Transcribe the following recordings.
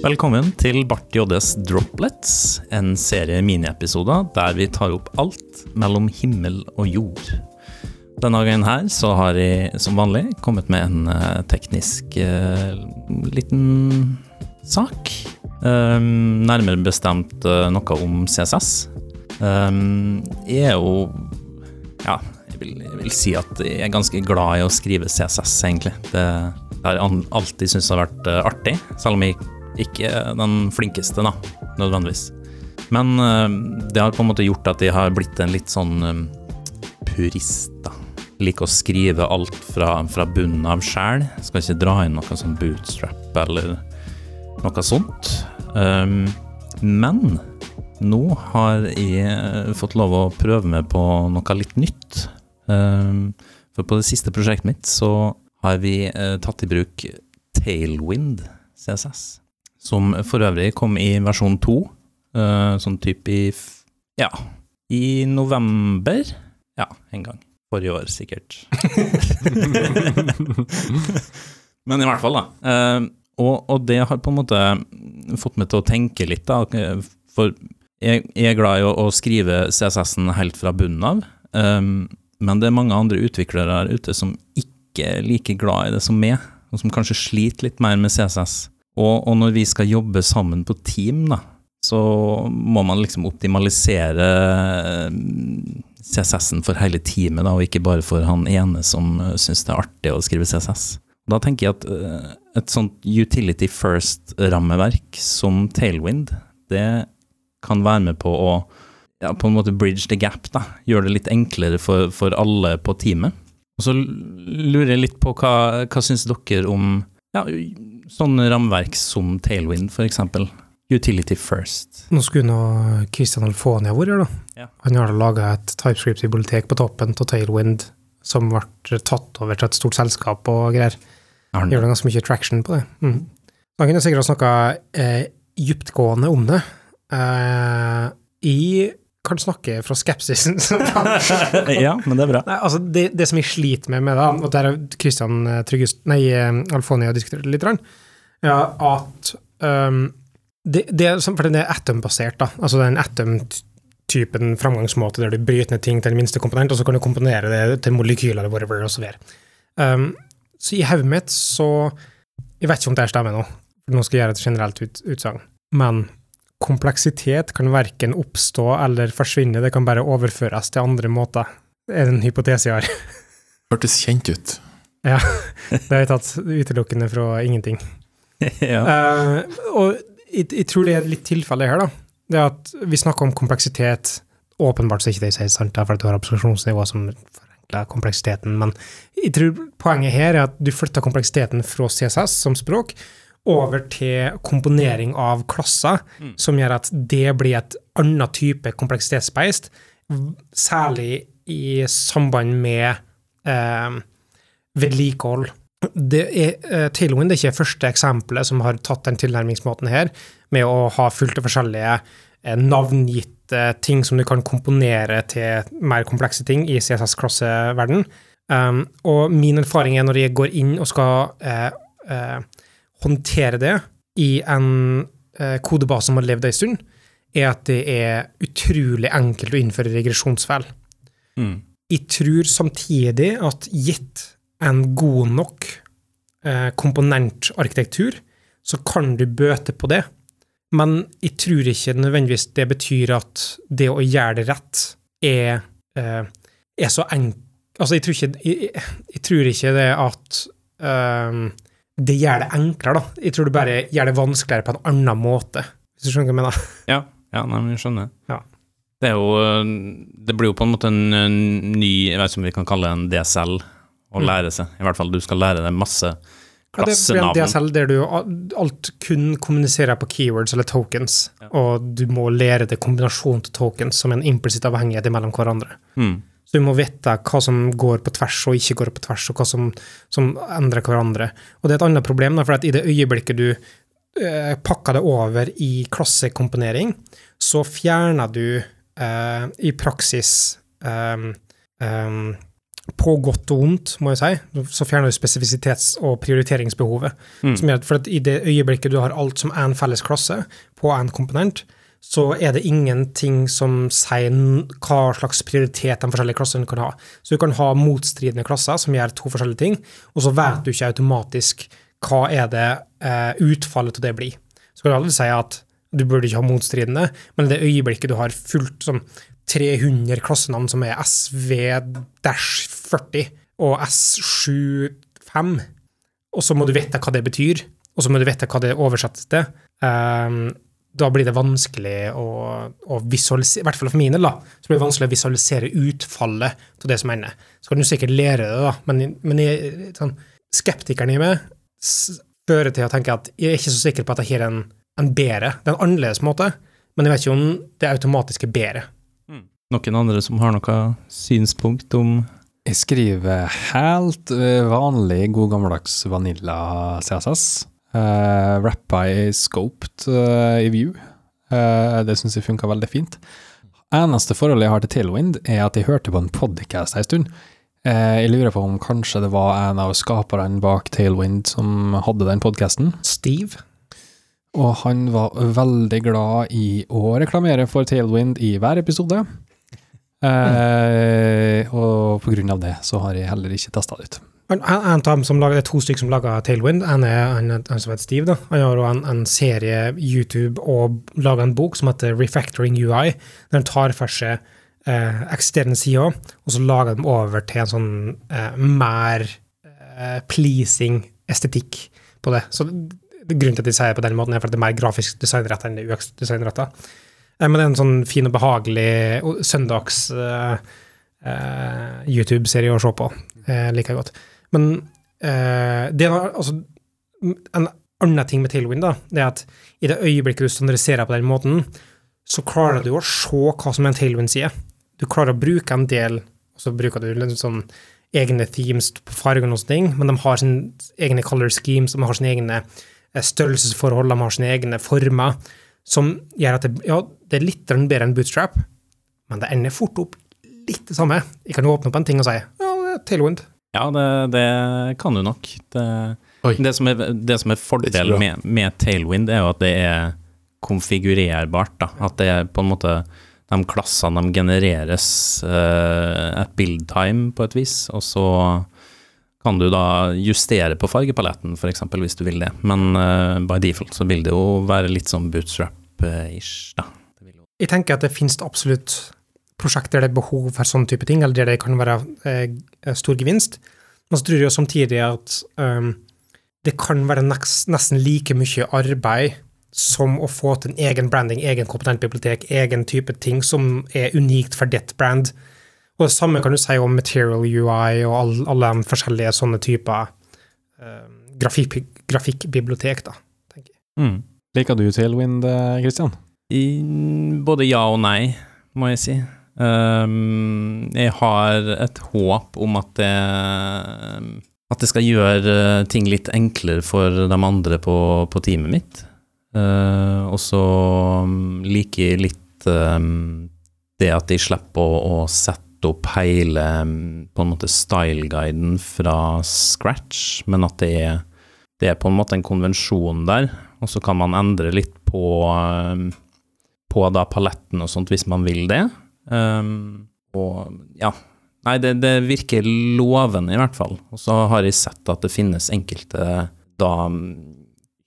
Velkommen til Bart JDs Droplets, en serie miniepisoder der vi tar opp alt mellom himmel og jord. Denne gangen her så har jeg som vanlig kommet med en eh, teknisk eh, liten sak. Um, nærmere bestemt uh, noe om CSS. Um, jeg er jo Ja, jeg vil, jeg vil si at jeg er ganske glad i å skrive CSS, egentlig. Det, det har jeg alltid syntes har vært eh, artig, selv om jeg ikke den flinkeste, da, nødvendigvis. Men eh, det har på en måte gjort at jeg har blitt en litt sånn eh, purist, da. Liker å skrive alt fra, fra bunnen av sjæl. Skal ikke dra inn noe sånn bootstrap eller noe sånt. Um, men nå har jeg fått lov å prøve meg på noe litt nytt. Um, for på det siste prosjektet mitt så har vi uh, tatt i bruk Tailwind CSS. Som for øvrig kom i versjon 2, eh, sånn type i Ja, i november. Ja, en gang. Forrige år, sikkert. Men i hvert fall, da. Eh, og, og det har på en måte fått meg til å tenke litt, da. For jeg, jeg er glad i å, å skrive CSS-en helt fra bunnen av. Um, men det er mange andre utviklere her ute som ikke er like glad i det som meg, og som kanskje sliter litt mer med CSS. Og, og når vi skal jobbe sammen på team, da, så må man liksom optimalisere mm, CSS-en for hele teamet, da, og ikke bare for han ene som uh, syns det er artig å skrive CSS. Da tenker jeg at eh, et sånt utility first-rammeverk som Tailwind, det kan være med på å ja, på en måte bridge the gap, da. Gjøre det litt enklere for, for alle på teamet. Og så lurer jeg litt på hva, hva syns dere om ja, sånne rammeverk som Tailwind, for eksempel? Utility first. Nå skulle nå Christian Alfonia vært her, da. Ja. Han har laga et TypeScript-bibliotek på toppen av Tailwind som ble tatt over til et stort selskap og greier. Arne. Gjør det ganske mye traction på det. Mm. Han kunne sikkert ha snakka eh, dyptgående om det. Eh, jeg kan snakke fra skepsisen. ja, men det er bra. Nei, altså det, det som jeg sliter med med det, og der har Christian eh, Tryggest, nei, Alfoni har diskutert litt, ja, at um, det, det, er for det er Atom-basert, da. Altså det er en Atom-typen framgangsmåte der du bryter ned ting til den minste komponent, og så kan du komponere det til molekyler eller whatever, og så videre. Um, så i hodet mitt så Jeg vet ikke om det stemmer nå, nå skal jeg gjøre et generelt ut, utsagn, men kompleksitet kan verken oppstå eller forsvinne, det kan bare overføres til andre måter. Det er en hypotese jeg har. Hørtes kjent ut. Ja. Det har jeg tatt utelukkende fra ingenting. ja. uh, og jeg, jeg tror det er litt tilfelle her, da. Det er at vi snakker om kompleksitet. Åpenbart så er ikke det helt sant, for at du har abstraksjonsnivå som forenkler kompleksiteten, men jeg tror poenget her er at du flytter kompleksiteten fra CSS som språk over til komponering av klasser, Mm. som gjør at det blir et annet type kompleksitetsbeist, særlig i samband med eh, vedlikehold. Det er, eh, Tailwind er ikke første eksempelet som har tatt den tilnærmingsmåten her, med å ha fullt av forskjellige eh, navngitte ting som du kan komponere til mer komplekse ting i CSS-klasseverden. Um, og min erfaring er når jeg går inn og skal eh, eh, håndtere det i en eh, kodebase som har levd ei stund, er at det er utrolig enkelt å innføre regresjonsfeil. Mm. Jeg tror samtidig at gitt en god nok eh, komponentarkitektur, så kan du bøte på det. Men jeg tror ikke nødvendigvis det betyr at det å gjøre det rett er, eh, er så enkelt Altså, jeg tror ikke, jeg, jeg tror ikke det at eh, det gjør det enklere, da. Jeg tror det bare gjør det vanskeligere på en annen måte, hvis du skjønner hva jeg mener. Ja, ja nei, men jeg skjønner. Ja. Det er jo øh, Det blir jo på en måte en, en ny Jeg vet ikke om vi kan kalle det en DSL å Mm. lære seg. I hvert fall du skal lære deg masse klassenavn. Ja, det blir en. DSL der du alt kun kommuniserer på keywords eller tokens, Ja. og du må lære deg kombinasjon til tokens som en implisitt avhengighet mellom hverandre. Mm. Så du må vite hva som går på tvers og ikke går på tvers, og hva som, som endrer hverandre. Og det er et annet problem, for i det øyeblikket du eh, pakker det over i klassekomponering, så fjerner du eh, i praksis eh, eh, på godt og vondt, må jeg si, så fjerner du spesifisitets- og prioriteringsbehovet. Mm. For I det øyeblikket du har alt som en felles klasse på en komponent, så er det ingenting som sier hva slags prioritet de forskjellige klassene kan ha. Så du kan ha motstridende klasser som gjør to forskjellige ting, og så vet du ikke automatisk hva er det eh, utfallet av det blir. Så kan du aldri si at du burde ikke ha motstridende, men i det øyeblikket du har fullt sånn 300 klassenavn som er SV-40 og S75, og så må du vite hva det betyr, og så må du vite hva det oversettes til. Ehm, da blir det vanskelig å, å visualisere, i hvert fall for mine, da, så blir det vanskelig å visualisere utfallet av det som ender. Så kan du sikkert lære det, da, men, men jeg, sånn, skeptikeren i meg fører til å tenke at jeg er ikke så sikker på at dette er en, en bedre, det er en annerledes måte, men jeg vet ikke om det automatisk er bedre. Noen andre som har noe synspunkt om Jeg skriver helt eh, vanlig, god gammeldags vanilla CSS. Uh, rappa i scoped uh, i view. Uh, det syns jeg funka veldig fint. Eneste forholdet jeg har til Tailwind, er at jeg hørte på en podcast en stund. Jeg lurer på om kanskje det var en av skaperne bak Tailwind som hadde den podcasten. Steve? Og han var veldig glad i å reklamere for Tailwind i hver episode. Mm. og på grunn av det så har jeg heller ikke testa det ut. En av dem som lager, det er to stykker som lager Tailwind. En er han, han som heter Steve. da. Han har en, en serie YouTube og lager en bok som heter Refactoring UI. Der han tar for seg eh, eksisterende sider, og så lager de over til en sånn eh, mer eh, pleasing estetikk på det. Så grunnen til at de sier det på den måten, er for at det er mer grafisk designretta enn det er UX-designretta. Eh, men det er en sånn fin og behagelig søndags eh, eh, YouTube-serie å se på. Eh, liker godt. Men eh, det er altså En annen ting med Tailwind da, det er at i det øyeblikket du standardiserer på den måten, så klarer du å se hva som er en Tailwind-side. Du klarer å bruke en del, og så bruker du litt sånn egne themes på fargene og sånne ting, men de har sine egne color schemes, de har sine egne eh, størrelsesforhold, de har sine egne former, som gjør at det, ja, det er litt bedre enn bootstrap, men det ender fort opp litt det samme. Jeg kan jo åpne opp en ting og si ja, det er Tailwind. Ja, det, det kan du nok. Det, det, som, er, det som er fordelen med, med Tailwind, er jo at det er konfigurerbart. Da. At det er på en måte de klassene de genereres uh, et build time på et vis, og så kan du da justere på fargepaletten, f.eks., hvis du vil det. Men uh, by default så vil det jo være litt sånn bootstrap-ish, da. Jeg tenker at det finnes absolutt prosjekt der det er behov for sånne type ting, eller der det kan være eh, stor gevinst. Men så tror jeg samtidig at um, det kan være neks, nesten like mye arbeid som å få til en egen branding, egen kompetent bibliotek, egen type ting som er unikt for ditt brand. Og det samme kan du si om Material UI og all, alle de forskjellige sånne typer eh, grafikk, grafikkbibliotek, da. tenker jeg. Mm. Liker du Tailwind, eh, Christian? I, både ja og nei, må jeg si. Um, jeg har et håp om at det At det skal gjøre eh, ting litt enklere for de andre på, på teamet mitt. Uh, og så um, liker jeg litt um, det at de slipper å, å sette opp hele um, på en måte styleguiden fra scratch, men at det er, det er på en måte en konvensjon der, og så kan man endre litt på um, på da paletten og sånt, hvis man vil det. Um, og ja, nei, det, det virker lovende i hvert fall. Og så har jeg sett at det finnes enkelte da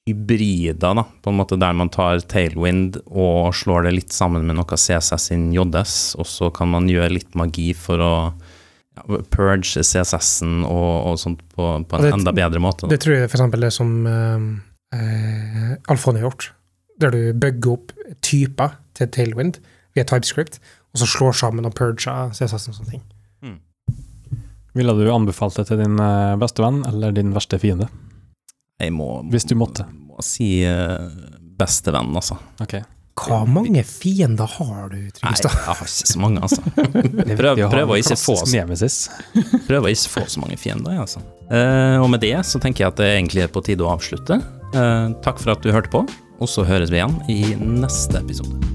hybrider, da, på en måte der man tar tailwind og slår det litt sammen med noe CSS in JS, og så kan man gjøre litt magi for å ja, purge CSS-en og, og sånt på, på en det- enda bedre måte. Da. Det tror jeg eksempel er som eh, eh, Alfon har gjort, der du bygger opp typer til Tailwind via TypeScript, og så slår sammen og purger CSS og sånne ting. Ville du anbefalt det til din eh, beste venn eller din verste fiende? Jeg må, Hvis du måtte. må si uh, bestevenn, altså. Okay. Hva mange fiender har du, Nei, Trygstad? jeg har ikke så mange, altså. Prøv- prøv å ikke få prøv, å ikke få så mange fiender, altså. Eh, og med det så tenker jeg at det egentlig er på tide å avslutte. Eh, takk for at du hørte på, og så høres vi igjen i neste episode.